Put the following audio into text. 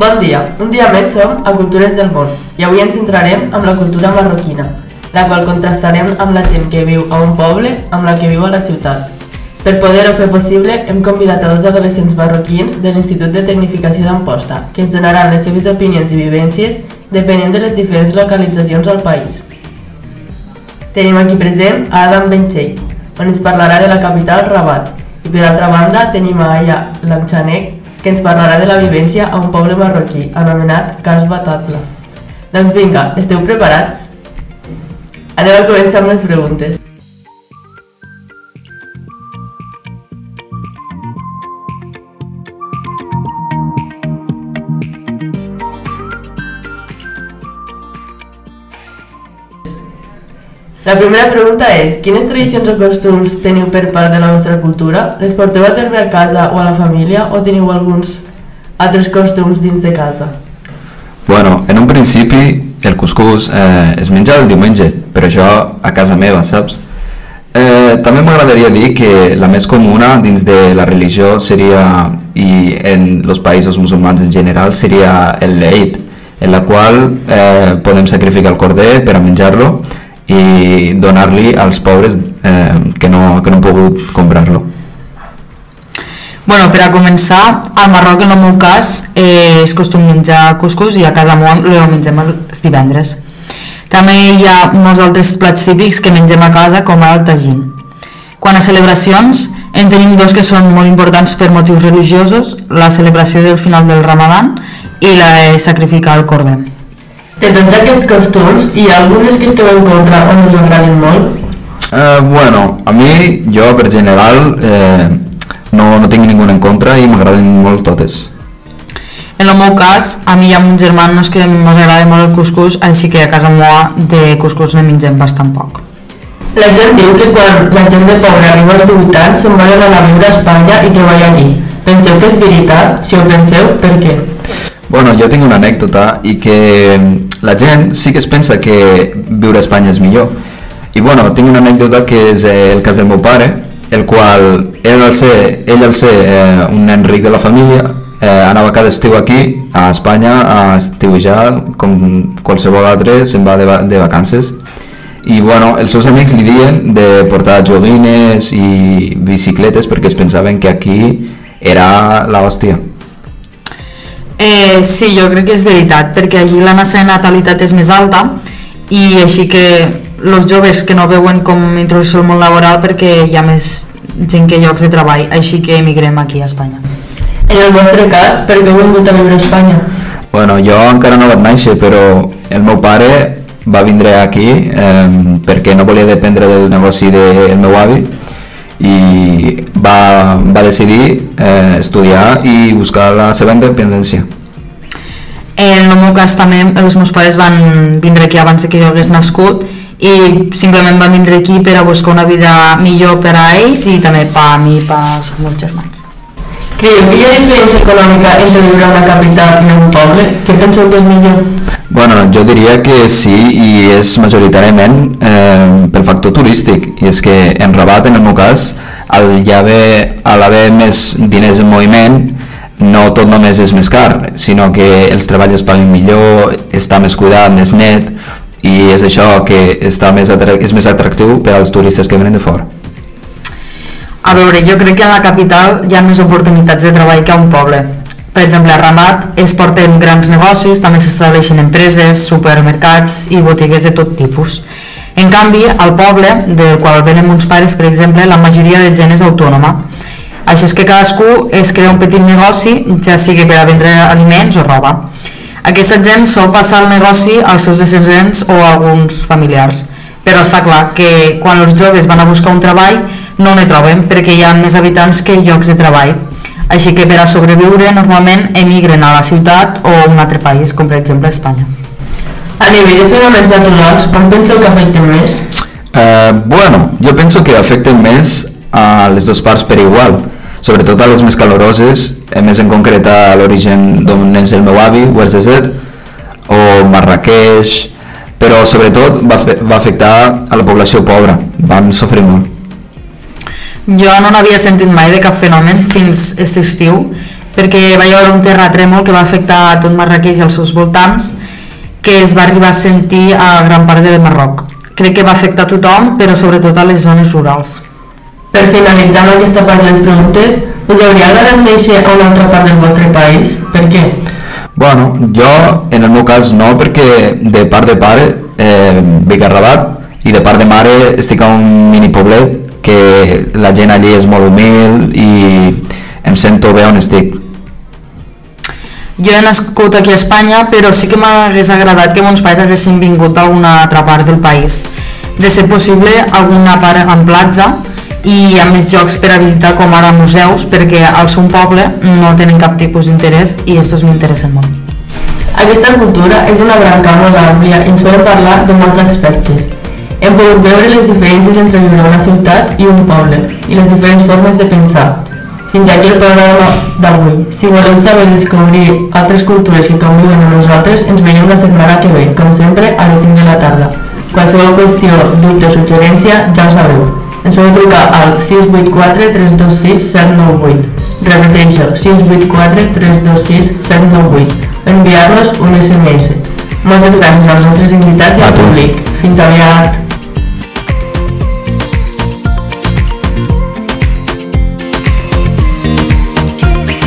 Bon dia, un dia més som a Cultures del Món i avui ens centrarem amb la cultura marroquina, la qual contrastarem amb la gent que viu a un poble amb la que viu a la ciutat. Per poder-ho fer possible, hem convidat a dos adolescents marroquins de l'Institut de Tecnificació d'Amposta, que ens donaran les seves opinions i vivències depenent de les diferents localitzacions al país. Tenim aquí present a Adam Benchei, on ens parlarà de la capital Rabat, i per altra banda tenim a Aya Lanchanek, que ens parlarà de la vivència a un poble marroquí anomenat Casba Tatla. Doncs vinga, esteu preparats? Anem a començar amb les preguntes. La primera pregunta és, quines tradicions o costums teniu per part de la vostra cultura? Les porteu a terme a casa o a la família o teniu alguns altres costums dins de casa? Bueno, en un principi el cuscús eh, es menja el diumenge, però això a casa meva, saps? Eh, també m'agradaria dir que la més comuna dins de la religió seria, i en els països musulmans en general, seria el Eid, en la qual eh, podem sacrificar el corder per a menjar-lo i donar-li als pobres eh, que, no, que no han pogut comprar-lo. Bueno, per a començar, al Marroc, en el meu cas, eh, és costum menjar cuscús i a casa meva el mengem els divendres. També hi ha molts altres plats típics que mengem a casa, com el tagín. Quan a celebracions, en tenim dos que són molt importants per motius religiosos, la celebració del final del Ramadan i la de sacrificar el corder. De tots aquests costums, hi ha algunes que esteu en contra o no us agradin molt? Eh, bueno, a mi, jo per general, eh, no, no tinc ningú en contra i m'agraden molt totes. En el meu cas, a mi i a mon germà no és que ens agrada molt el cuscús, així que a casa meva de cuscús ne mengem bastant poc. La gent diu que quan la gent de pobre arriba als 18 anys se'n volen anar a viure a Espanya i treballar allí. Penseu que és veritat? Si ho penseu, per què? Bueno, jo tinc una anècdota i que la gent sí que es pensa que viure a Espanya és millor. I bueno, tinc una anècdota que és eh, el cas del meu pare, el qual ell al ser, ell al ser eh, un nen ric de la família eh, anava cada estiu aquí a Espanya a estiujar com qualsevol altre se'n va de, va de vacances i bueno, els seus amics li diuen de portar joguines i bicicletes perquè es pensaven que aquí era la Eh, sí, jo crec que és veritat, perquè allí la de natalitat és més alta i així que els joves que no veuen com introducció al món laboral perquè hi ha més gent que llocs de treball, així que emigrem aquí a Espanya. En el vostre cas, per què heu vingut a viure a Espanya? Bueno, jo encara no vaig néixer, però el meu pare va vindre aquí eh, perquè no volia dependre del negoci del meu avi i va, va decidir eh, estudiar i buscar la seva independència. En el meu cas també els meus pares van vindre aquí abans que jo hagués nascut i simplement van vindre aquí per a buscar una vida millor per a ells i també per a mi i per als meus germans. Creieu que hi ha diferència econòmica entre viure a una capital i un poble? Què penseu que és millor? Bueno, jo diria que sí i és majoritàriament eh, pel factor turístic i és que en Rabat, en el meu cas, al haver, al haver més diners en moviment no tot només és més car, sinó que els treballs es paguen millor, està més cuidat, més net, i és això que està més és més atractiu per als turistes que venen de fora. A veure, jo crec que a la capital hi ha més oportunitats de treball que a un poble. Per exemple, a Ramat es porten grans negocis, també s'estableixen empreses, supermercats i botigues de tot tipus. En canvi, al poble, del qual venen uns pares, per exemple, la majoria de gent és autònoma. Això és que cadascú es crea un petit negoci, ja sigui per a vendre aliments o roba. Aquesta gent sol passar el negoci als seus descendents o a alguns familiars. Però està clar que quan els joves van a buscar un treball no ne troben perquè hi ha més habitants que llocs de treball. Així que per a sobreviure normalment emigren a la ciutat o a un altre país, com per exemple Espanya. A nivell de fenòmens naturals, com penseu que afecten més? Eh, bueno, jo penso que afecten més a les dues parts per igual, sobretot a les més caloroses, eh, més en concret a l'origen d'on és el meu avi, West Desert, o Marrakeix, però sobretot va, va afectar a la població pobra, van sofrir molt. Jo no n'havia sentit mai de cap fenomen fins aquest estiu, perquè va hi haver un terratrèmol que va afectar a tot Marrakeix i els seus voltants que es va arribar a sentir a gran part del Marroc. Crec que va afectar a tothom, però sobretot a les zones rurals. Per finalitzar amb aquesta part de les preguntes, us hauria agradat néixer a una altra part del vostre país? Per què? Bueno, jo en el meu cas no, perquè de part de pare eh, vic a Rabat i de part de mare estic a un mini poblet que la gent allí és molt humil i em sento bé on estic. Jo he nascut aquí a Espanya, però sí que m'hagués agradat que mons pares haguessin vingut a alguna altra part del país. De ser possible, alguna part en platja i a més jocs per a visitar com ara museus, perquè al seu poble no tenen cap tipus d'interès i estos m'interessen molt. Aquesta cultura és una branca molt àmplia i ens podem parlar de molts aspectes. Hem pogut veure les diferències entre viure a una ciutat i un poble i les diferents formes de pensar. Fins aquí el programa d'avui. Si voleu saber descobrir altres cultures que conviuen amb nosaltres, ens veiem la setmana que ve, com sempre, a les 5 de la tarda. Qualsevol qüestió, dubte o suggerència, ja ho sabeu. Ens podeu trucar al 684 326 798. Repeteixo, 684 326 798. Enviar-nos un SMS. Moltes gràcies als nostres invitats i al públic. Fins aviat.